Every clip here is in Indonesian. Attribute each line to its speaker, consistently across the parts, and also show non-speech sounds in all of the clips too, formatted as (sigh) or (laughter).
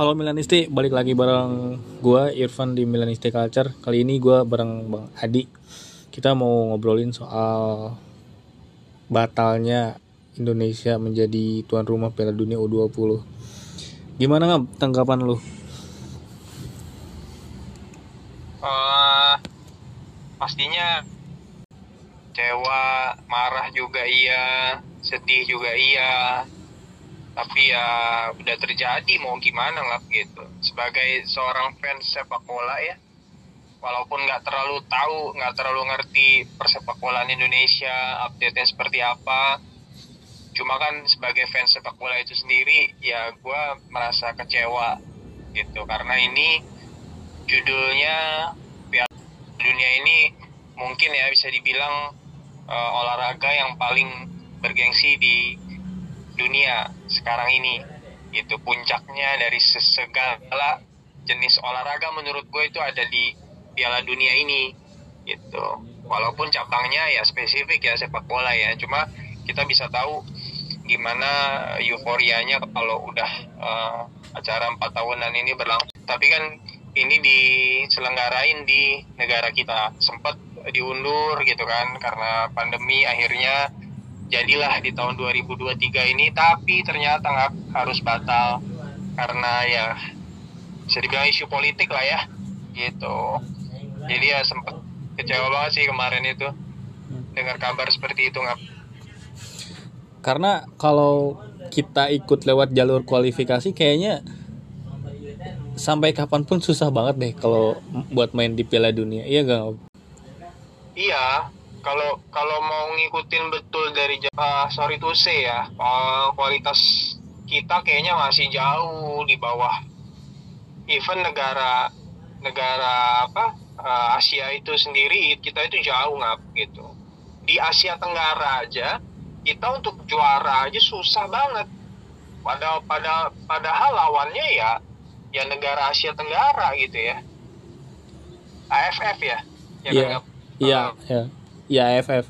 Speaker 1: Halo Milanisti, balik lagi bareng gue Irfan di Milanisti Culture. Kali ini gue bareng Bang Adi. Kita mau ngobrolin soal batalnya Indonesia menjadi tuan rumah Piala Dunia U20. Gimana nggak tanggapan lu?
Speaker 2: uh, pastinya kecewa, marah juga iya, sedih juga iya. Tapi ya udah terjadi mau gimana lah gitu. Sebagai seorang fans sepak bola ya, walaupun nggak terlalu tahu, nggak terlalu ngerti persepak bolaan Indonesia, update-nya seperti apa. Cuma kan sebagai fans sepak bola itu sendiri, ya gue merasa kecewa gitu. Karena ini judulnya Piala Dunia ini mungkin ya bisa dibilang uh, olahraga yang paling bergengsi di dunia sekarang ini. Itu puncaknya dari segala jenis olahraga menurut gue itu ada di Piala Dunia ini gitu. Walaupun cabangnya ya spesifik ya sepak bola ya cuma kita bisa tahu gimana euforianya kalau udah uh, acara empat tahunan ini berlangsung. Tapi kan ini diselenggarain di negara kita. Sempat diundur gitu kan karena pandemi akhirnya jadilah di tahun 2023 ini tapi ternyata nggak harus batal karena ya bisa dibilang isu politik lah ya gitu jadi ya sempet kecewa banget sih kemarin itu dengar kabar seperti itu nggak
Speaker 1: Karena kalau kita ikut lewat jalur kualifikasi kayaknya sampai kapan pun susah banget deh kalau buat main di Piala Dunia. Iya gak?
Speaker 2: iya kalau kalau mau ngikutin betul dari uh, sorry to say ya uh, kualitas kita kayaknya masih jauh di bawah even negara negara apa uh, Asia itu sendiri kita itu jauh ngap gitu di Asia Tenggara aja kita untuk juara aja susah banget pada pada padahal lawannya ya ya negara Asia Tenggara gitu ya AFF ya ya
Speaker 1: Iya.
Speaker 2: kan?
Speaker 1: Iya,
Speaker 2: Uh,
Speaker 1: ya. Iya AFF.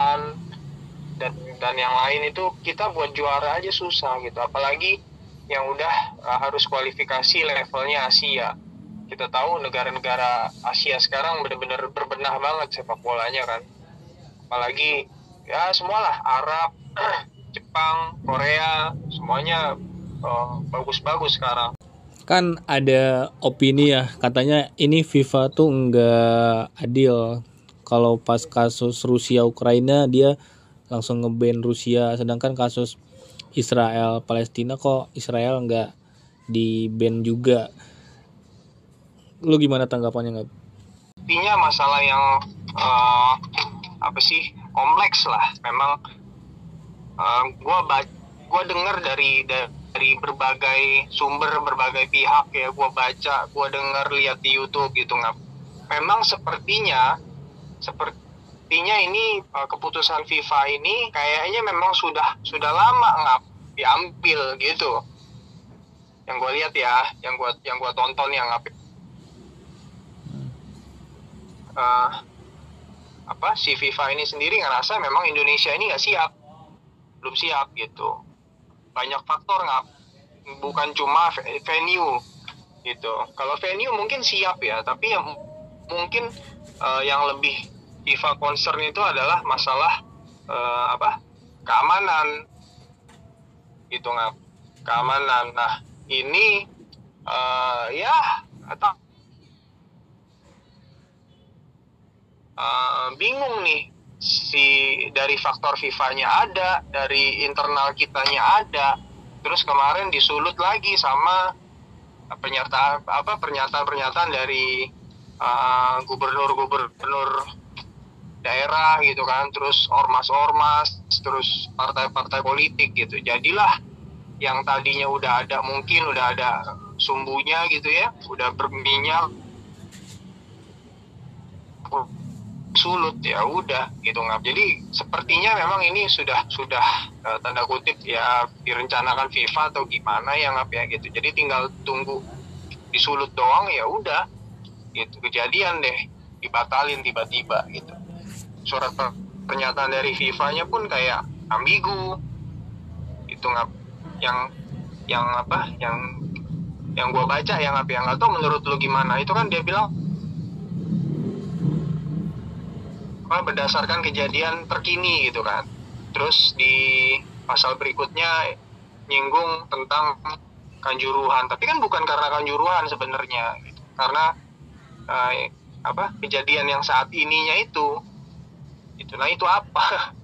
Speaker 2: dan dan dan yang lain itu kita buat juara aja susah gitu. Apalagi yang udah uh, harus kualifikasi levelnya Asia. Kita tahu negara-negara Asia sekarang benar-benar berbenah banget sepak bolanya kan. Apalagi ya semualah. Arab (clears throat) Jepang Korea semuanya uh, bagus-bagus sekarang
Speaker 1: Kan ada opini ya, katanya ini FIFA tuh nggak adil. Kalau pas kasus Rusia Ukraina dia langsung ngeban Rusia, sedangkan kasus Israel Palestina kok Israel nggak di ban juga. Lu gimana tanggapannya nggak?
Speaker 2: intinya masalah yang uh, apa sih kompleks lah memang uh, gua gua dengar dari dari berbagai sumber berbagai pihak ya. Gua baca gua dengar lihat di YouTube gitu nggak memang sepertinya sepertinya ini uh, keputusan FIFA ini kayaknya memang sudah sudah lama nggak diambil gitu. Yang gue lihat ya yang gua yang gua tonton yang apa eh, apa si FIFA ini sendiri ngerasa memang Indonesia ini nggak siap. Belum siap gitu banyak faktor nggak bukan cuma ve- venue gitu. Kalau venue mungkin siap ya tapi yang mungkin eh, yang lebih FIFA concern itu adalah masalah eh, apa keamanan. Gitu nggak keamanan. Nah ini eh, ya atau uh, bingung nih si dari faktor FIFA-nya ada, dari internal kitanya ada. Terus kemarin disulut lagi sama pernyataan apa pernyataan-pernyataan dari uh, gubernur-gubernur daerah gitu kan, terus ormas-ormas, terus partai-partai politik gitu. Jadilah yang tadinya udah ada mungkin udah ada sumbunya gitu ya, udah berminyak sulut ya udah gitu ngap. Jadi sepertinya memang ini sudah sudah eh, tanda kutip ya direncanakan FIFA atau gimana ya ngap ya gitu. Jadi tinggal tunggu disulut doang ya udah gitu. Kejadian deh dibatalin tiba-tiba gitu. Surat per- pernyataan dari FIFA-nya pun kayak ambigu itu ngap. Yang yang apa yang yang gue baca yang apa yang nggak tahu menurut lu gimana. Itu kan dia bilang apa berdasarkan kejadian terkini gitu kan. Terus di pasal berikutnya nyinggung tentang kanjuruhan. Tapi kan bukan karena kanjuruhan sebenarnya gitu. karena eh, apa kejadian yang saat ininya itu itu nah itu apa?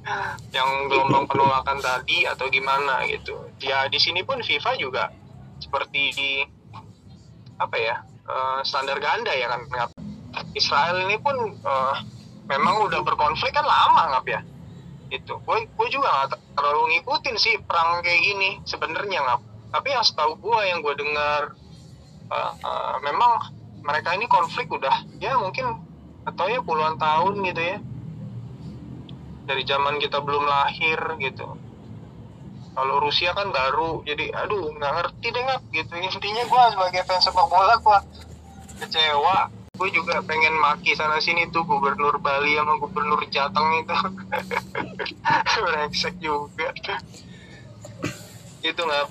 Speaker 2: (laughs) Yang gelombang penolakan tadi atau gimana gitu. Ya di sini pun FIFA juga seperti di apa ya eh, standar ganda ya kan. Israel ini pun eh, memang udah berkonflik kan lama ngap ya? Itu gue gue juga nggak terlalu ngikutin sih perang kayak gini sebenarnya ngap. Tapi yang setahu gue yang gue dengar eh, eh, memang mereka ini konflik udah ya mungkin atau ya puluhan tahun gitu ya. Dari zaman kita belum lahir gitu. Kalau Rusia kan baru jadi aduh nggak ngerti deh ngap gitu. Intinya gue sebagai fans sepak bola gue kecewa gue juga pengen maki sana sini tuh gubernur Bali sama gubernur Jateng itu (laughs) brengsek juga itu nggak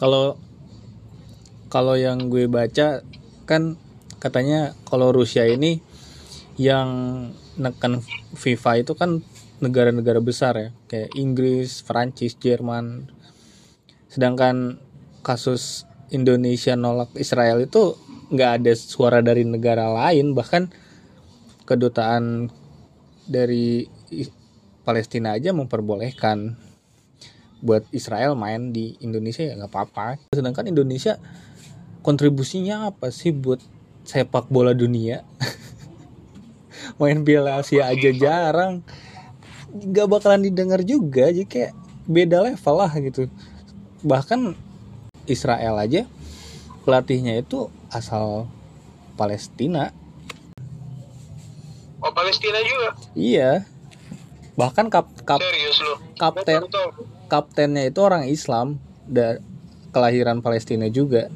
Speaker 1: kalau kalau yang gue baca kan katanya kalau Rusia ini yang neken FIFA itu kan negara-negara besar ya kayak Inggris, Prancis, Jerman. Sedangkan kasus Indonesia nolak Israel itu nggak ada suara dari negara lain bahkan kedutaan dari Palestina aja memperbolehkan buat Israel main di Indonesia ya nggak apa-apa. Sedangkan Indonesia kontribusinya apa sih buat sepak bola dunia? (laughs) main Piala Asia aja jarang, nggak bakalan didengar juga. Jadi kayak beda level lah gitu. Bahkan Israel aja pelatihnya itu asal Palestina.
Speaker 2: oh Palestina juga
Speaker 1: Iya. Bahkan kap, kap,
Speaker 2: serius
Speaker 1: kapten kaptennya itu orang Islam dan kelahiran Palestina juga.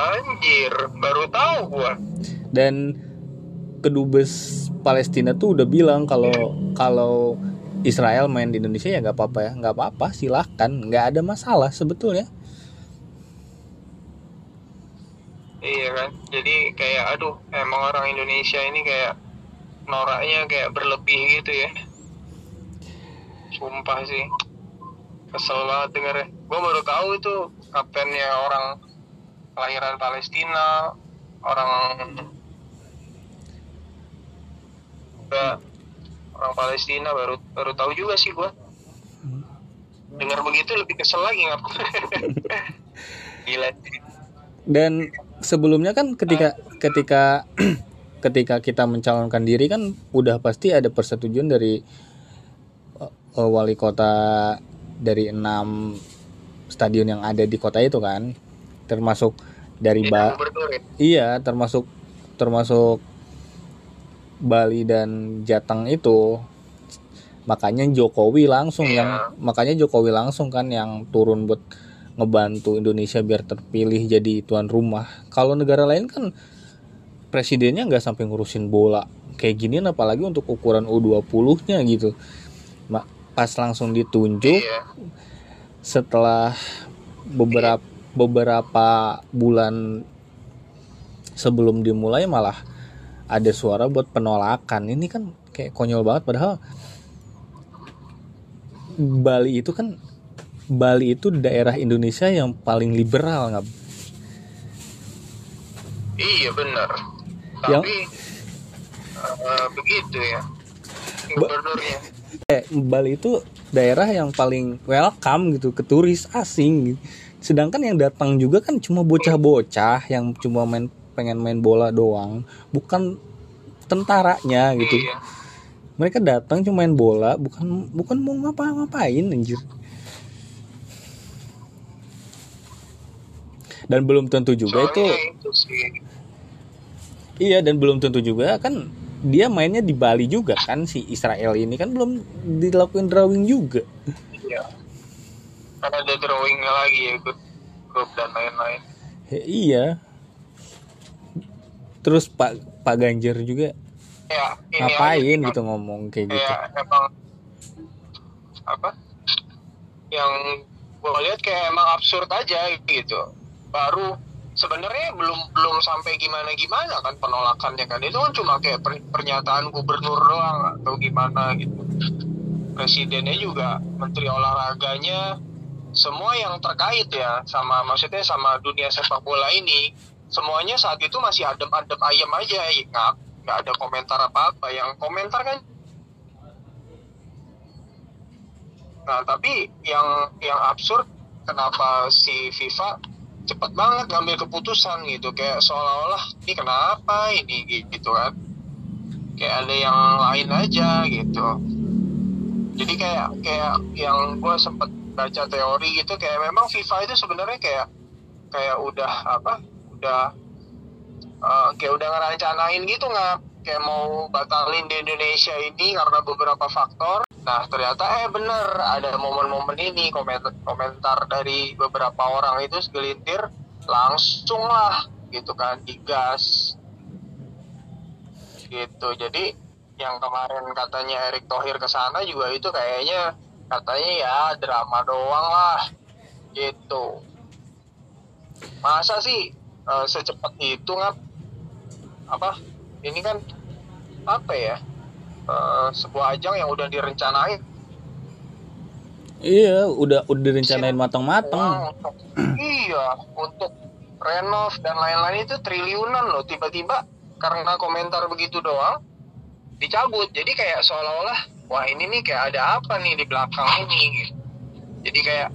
Speaker 2: anjir baru tahu gua
Speaker 1: Dan kedubes Palestina tuh udah bilang kalau kalau Israel main di Indonesia ya nggak apa-apa ya, nggak apa-apa, silahkan, nggak ada masalah sebetulnya.
Speaker 2: Iya kan, jadi kayak aduh emang orang Indonesia ini kayak noraknya kayak berlebih gitu ya. Sumpah sih, kesel banget dengernya. Gue baru tahu itu kaptennya orang kelahiran Palestina, orang Enggak, orang Palestina baru baru tahu juga sih gue. Dengar begitu lebih kesel lagi ngap. (laughs) Gila.
Speaker 1: Dan sebelumnya kan ketika ketika (clears throat) ketika kita mencalonkan diri kan udah pasti ada persetujuan dari uh, wali kota dari enam stadion yang ada di kota itu kan, termasuk dari ba
Speaker 2: ya?
Speaker 1: Iya, termasuk termasuk Bali dan Jateng itu. Makanya Jokowi langsung
Speaker 2: Iya.
Speaker 1: yang makanya Jokowi langsung kan yang turun buat ngebantu Indonesia biar terpilih jadi tuan rumah. Kalau negara lain kan presidennya nggak sampai ngurusin bola kayak gini apalagi untuk ukuran U20-nya gitu. Ma- Pas langsung ditunjuk
Speaker 2: Iya.
Speaker 1: setelah beberapa beberapa bulan sebelum dimulai malah ada suara buat penolakan ini kan kayak konyol banget padahal Bali itu kan Bali itu daerah Indonesia yang paling liberal nggak
Speaker 2: Iya benar.
Speaker 1: Yang-
Speaker 2: Tapi eh, begitu ya gubernurnya.
Speaker 1: Eh, Bali itu daerah yang paling welcome gitu ke turis asing gitu. sedangkan yang datang juga kan cuma bocah-bocah yang cuma main pengen main bola doang bukan tentaranya gitu
Speaker 2: Iya.
Speaker 1: mereka datang cuma main bola bukan bukan mau ngapa-ngapain anjir dan belum tentu juga itu
Speaker 2: Soalnya itu sih.
Speaker 1: iya dan belum tentu juga kan dia mainnya di Bali juga kan si Israel ini kan belum dilakuin drawing juga
Speaker 2: Iya. Kan ada drawingnya lagi ya grup, grup dan lain-lain.
Speaker 1: Ya, iya terus Pak Pak Ganjar juga
Speaker 2: Ya, ini
Speaker 1: ngapain
Speaker 2: aja,
Speaker 1: gitu ngomong kayak gitu
Speaker 2: Kayak emang apa yang gue lihat kayak emang absurd aja gitu baru sebenarnya belum belum sampai gimana gimana kan penolakannya kan. Itu kan cuma kayak per, pernyataan gubernur doang atau gimana gitu. Presidennya juga menteri olahraganya semua yang terkait ya sama maksudnya sama dunia sepak bola ini semuanya saat itu masih adem-adem ayam aja nggak nggak ada komentar apa-apa. Yang komentar kan nah tapi yang yang absurd kenapa si FIFA cepat banget ngambil keputusan gitu. Kayak seolah-olah ini kenapa ini? Gitu kan. Kayak ada yang lain aja gitu. Jadi kayak kayak yang gue sempet baca teori gitu kayak memang FIFA itu sebenarnya kayak kayak udah apa udah uh, kayak udah ngerancanain gitu nggak kayak mau batalin di Indonesia ini karena beberapa faktor Nah ternyata eh bener ada momen-momen ini komentar, komentar dari beberapa orang itu segelintir langsung lah gitu kan digas. Gitu jadi yang kemarin katanya Erick Thohir ke sana juga itu kayaknya katanya ya drama doang lah gitu. Masa sih uh, secepat itu ngap? Apa? Ini kan apa ya uh, sebuah ajang yang udah direncanain.
Speaker 1: Iya udah udah direncanain matang-matang.
Speaker 2: Iya untuk renov dan lain-lain itu triliunan loh. Tiba-tiba karena komentar begitu doang dicabut. Jadi kayak seolah-olah wah ini nih kayak ada apa nih di belakang ini gitu. jadi kayak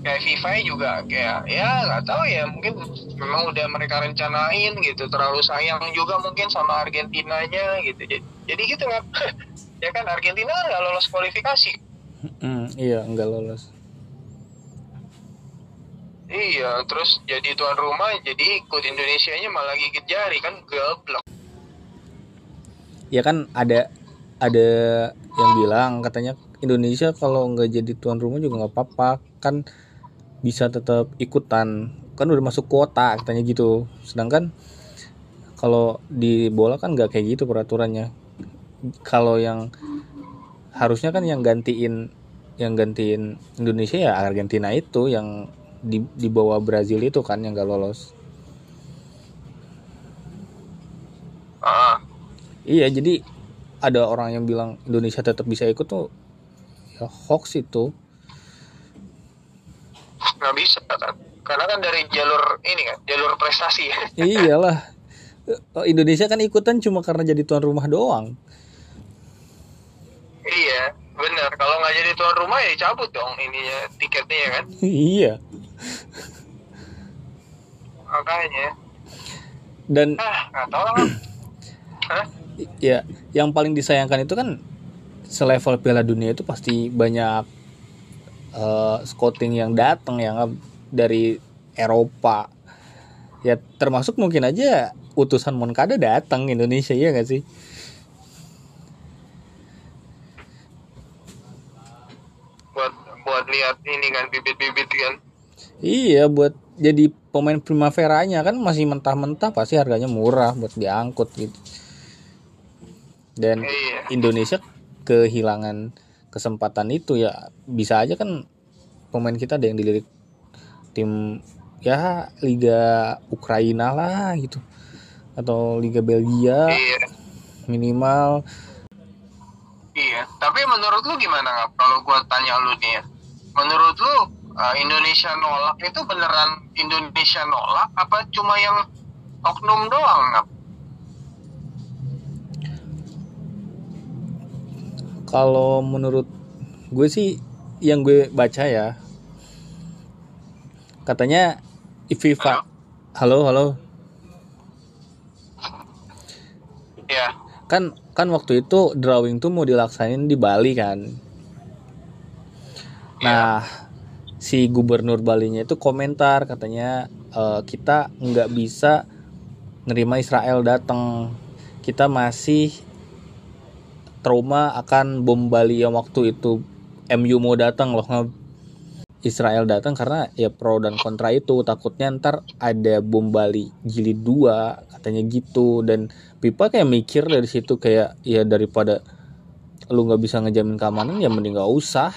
Speaker 2: kayak FIFA juga kayak ya nggak tahu ya mungkin memang udah mereka rencanain gitu. Terlalu sayang juga mungkin sama Argentinanya gitu. Jadi, jadi gitu nggak (clears throat) ya kan Argentina nggak lolos kualifikasi.
Speaker 1: Hmm, iya nggak lolos.
Speaker 2: Iya, terus jadi tuan rumah, jadi ikut Indonesia-nya malah gigit jari kan goblok.
Speaker 1: Ya kan ada ada yang bilang katanya Indonesia kalau nggak jadi tuan rumah juga nggak apa-apa kan bisa tetap ikutan. Kan udah masuk kuota katanya gitu. Sedangkan kalau di bola kan nggak kayak gitu peraturannya kalau yang harusnya kan yang gantiin yang gantiin Indonesia ya Argentina itu yang di di bawah Brazil itu kan yang gak lolos.
Speaker 2: Ah,
Speaker 1: Iya, jadi ada orang yang bilang Indonesia tetap bisa ikut tuh ya hoax itu.
Speaker 2: nggak bisa kan? Karena kan dari jalur ini kan, jalur prestasi.
Speaker 1: Iyalah. Oh, Indonesia kan ikutan cuma karena jadi tuan rumah doang.
Speaker 2: Iya, benar. Kalau nggak jadi tuan rumah ya cabut dong ininya tiketnya ya kan.
Speaker 1: iya.
Speaker 2: Makanya,
Speaker 1: Dan
Speaker 2: ah nggak tahu lah. Hah?
Speaker 1: ya yang paling disayangkan itu kan selevel Piala Dunia itu pasti banyak eh, scouting yang datang yang dari Eropa ya termasuk mungkin aja utusan Moncada datang Indonesia ya gak sih
Speaker 2: Buat buat lihat ini kan bibit-bibit kan.
Speaker 1: Iya buat jadi pemain primaveranya kan masih mentah-mentah pasti harganya murah buat diangkut gitu dan
Speaker 2: Iya.
Speaker 1: Indonesia kehilangan kesempatan itu ya bisa aja kan pemain kita ada yang dilirik tim ya Liga Ukraina lah gitu atau Liga Belgia
Speaker 2: Iya.
Speaker 1: minimal
Speaker 2: Iya, tapi menurut lu gimana? Kalau gua tanya lu nih ya, menurut lu uh, Indonesia nolak itu beneran Indonesia nolak apa cuma yang oknum doang ngap?
Speaker 1: kalau menurut gue sih yang gue baca ya katanya FIFA halo halo
Speaker 2: Ya,
Speaker 1: kan kan waktu itu drawing tuh mau dilaksanin di Bali kan. Nah, si gubernur Balinya itu komentar katanya "Eh, kita nggak bisa nerima Israel datang. Kita masih trauma akan bom Bali yang waktu itu MU mau datang loh nge- Israel datang karena ya pro dan kontra itu takutnya ntar ada bom Bali jilid 2 katanya gitu. Dan Pipa kayak mikir dari situ kayak ya daripada lu nggak bisa ngejamin keamanan ya mending nggak usah.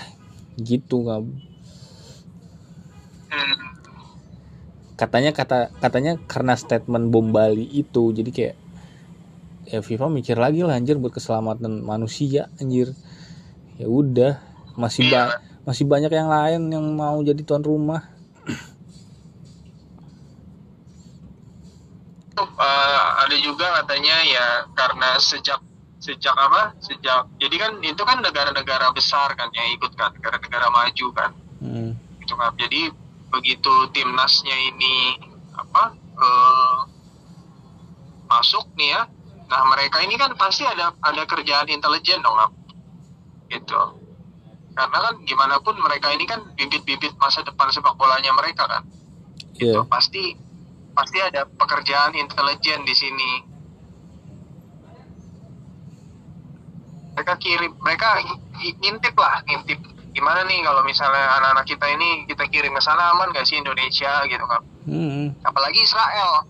Speaker 1: Gitu nggak
Speaker 2: Hmm.
Speaker 1: Katanya kata katanya karena statement bom Bali itu jadi kayak ya FIFA mikir lagi lah anjir buat keselamatan manusia anjir. Ya udah masih ba- masih banyak yang lain yang mau jadi tuan rumah.
Speaker 2: Eh, ada juga katanya ya karena sejak sejak apa sejak jadi kan itu kan negara-negara besar kan yang ikut kan negara-negara maju kan.
Speaker 1: Hmm.
Speaker 2: gitu kan jadi begitu timnasnya ini apa eh, masuk nih ya. Nah mereka ini kan pasti ada ada kerjaan intelijen dong gitu. Karena kan gimana pun mereka ini kan bibit-bibit masa depan sepak bolanya mereka kan. Gitu. pasti pasti ada pekerjaan intelijen di sini. Mereka kirim mereka ngintip lah ngintip gimana nih kalau misalnya anak-anak kita ini kita kirim ke sana aman gak sih Indonesia gitu kan
Speaker 1: Hmm.
Speaker 2: apalagi Israel.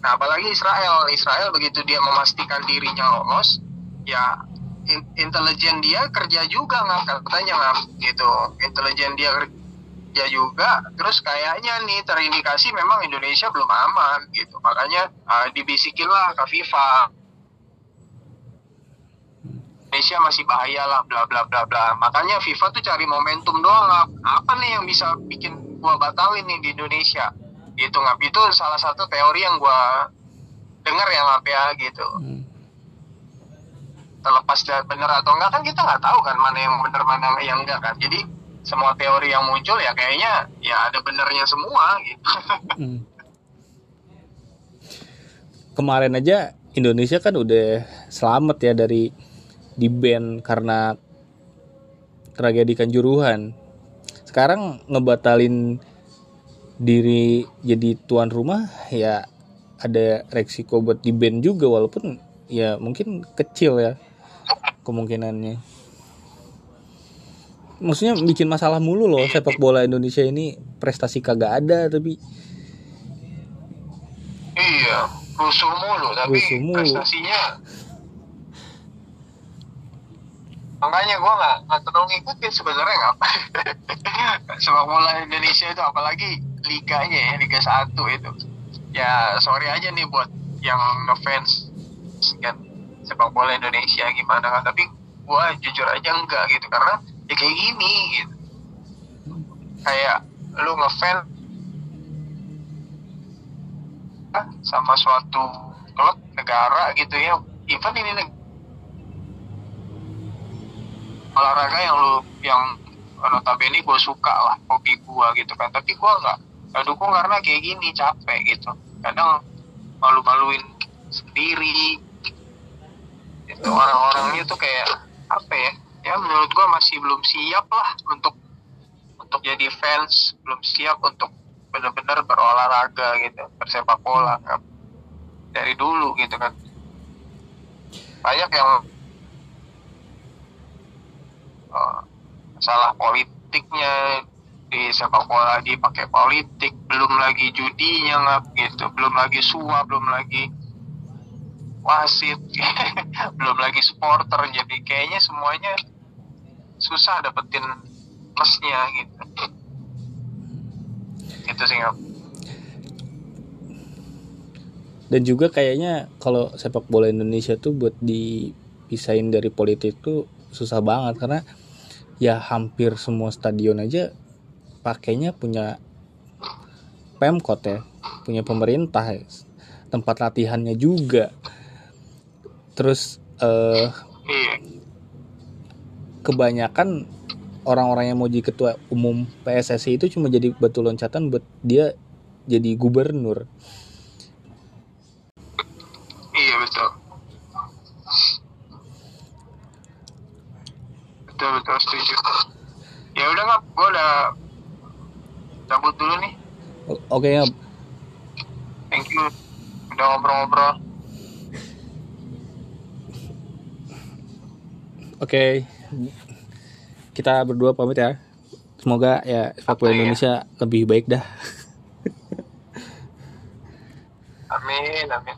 Speaker 2: Nah apalagi Israel. Israel begitu dia memastikan dirinya lolos ya in- intelijen dia kerja juga nggak katanya nggak gitu. Intelijen dia kerja juga terus kayaknya nih terindikasi memang Indonesia belum aman gitu. Makanya uh, dibisikin lah ke FIFA Indonesia masih bahaya lah bla bla bla bla. Makanya FIFA tuh cari momentum doang apa nih yang bisa bikin gua batalin nih di Indonesia? Gitu ngap. Itu salah satu teori yang gua dengar ya ngap ya gitu.
Speaker 1: Hmm.
Speaker 2: terlepas dari bener atau enggak kan kita nggak tahu kan mana yang bener mana yang enggak kan. Jadi semua teori yang muncul ya kayaknya ya ada benernya semua gitu. (laughs)
Speaker 1: Hmm. Kemarin aja Indonesia kan udah selamat ya dari di ban karena tragedi Kanjuruhan. Sekarang ngebatalin diri jadi tuan rumah ya ada resiko buat di ban juga walaupun ya mungkin kecil ya kemungkinannya. Maksudnya bikin masalah mulu loh sepak bola Indonesia ini prestasi kagak ada tapi
Speaker 2: iya rusuh mulu tapi
Speaker 1: Rusuh mulu.
Speaker 2: prestasinya makanya gua nggak nggak terlalu ngikutin sebenarnya nggak (laughs) sepak bola Indonesia itu apalagi liganya ya Liga 1 itu. Ya sorry aja nih buat yang ngefans kan sepak bola Indonesia gimana kan tapi gua jujur aja enggak gitu. Karena ya kayak gini gitu. Kayak lu ngefans sama suatu klub negara gitu ya. Even ini olahraga yang lu yang notabene gue suka lah hobi gue gitu kan. Tapi gue nggak nggak dukung karena kayak gini capek gitu. Kadang malu-maluin sendiri. Itu orang-orangnya tuh kayak apa ya ya menurut gue masih belum siap lah untuk untuk jadi fans belum siap untuk benar-benar berolahraga gitu bersepak bola. Kan. dari dulu gitu kan. Banyak yang salah politiknya di sepak bola dipakai politik belum lagi judinya nggak gitu belum lagi suap belum lagi wasit (laughs) belum lagi supporter jadi kayaknya semuanya susah dapetin plusnya gitu. Itu sih
Speaker 1: dan juga kayaknya kalau sepak bola Indonesia tuh buat dipisahin dari politik tuh susah banget karena ya hampir semua stadion aja pakainya punya pemkot ya punya pemerintah ya. tempat latihannya juga terus eh, kebanyakan orang-orang yang mau jadi ketua umum PSSI itu cuma jadi batu loncatan buat dia jadi gubernur
Speaker 2: iya betul betul betul setuju. Ya udah nggak gue udah cabut dulu nih.
Speaker 1: Oke ya
Speaker 2: thank you. Udah ngobrol-ngobrol.
Speaker 1: Oke, kita berdua pamit ya. Semoga ya sepak bola
Speaker 2: Iya.
Speaker 1: Indonesia lebih baik dah.
Speaker 2: amin amin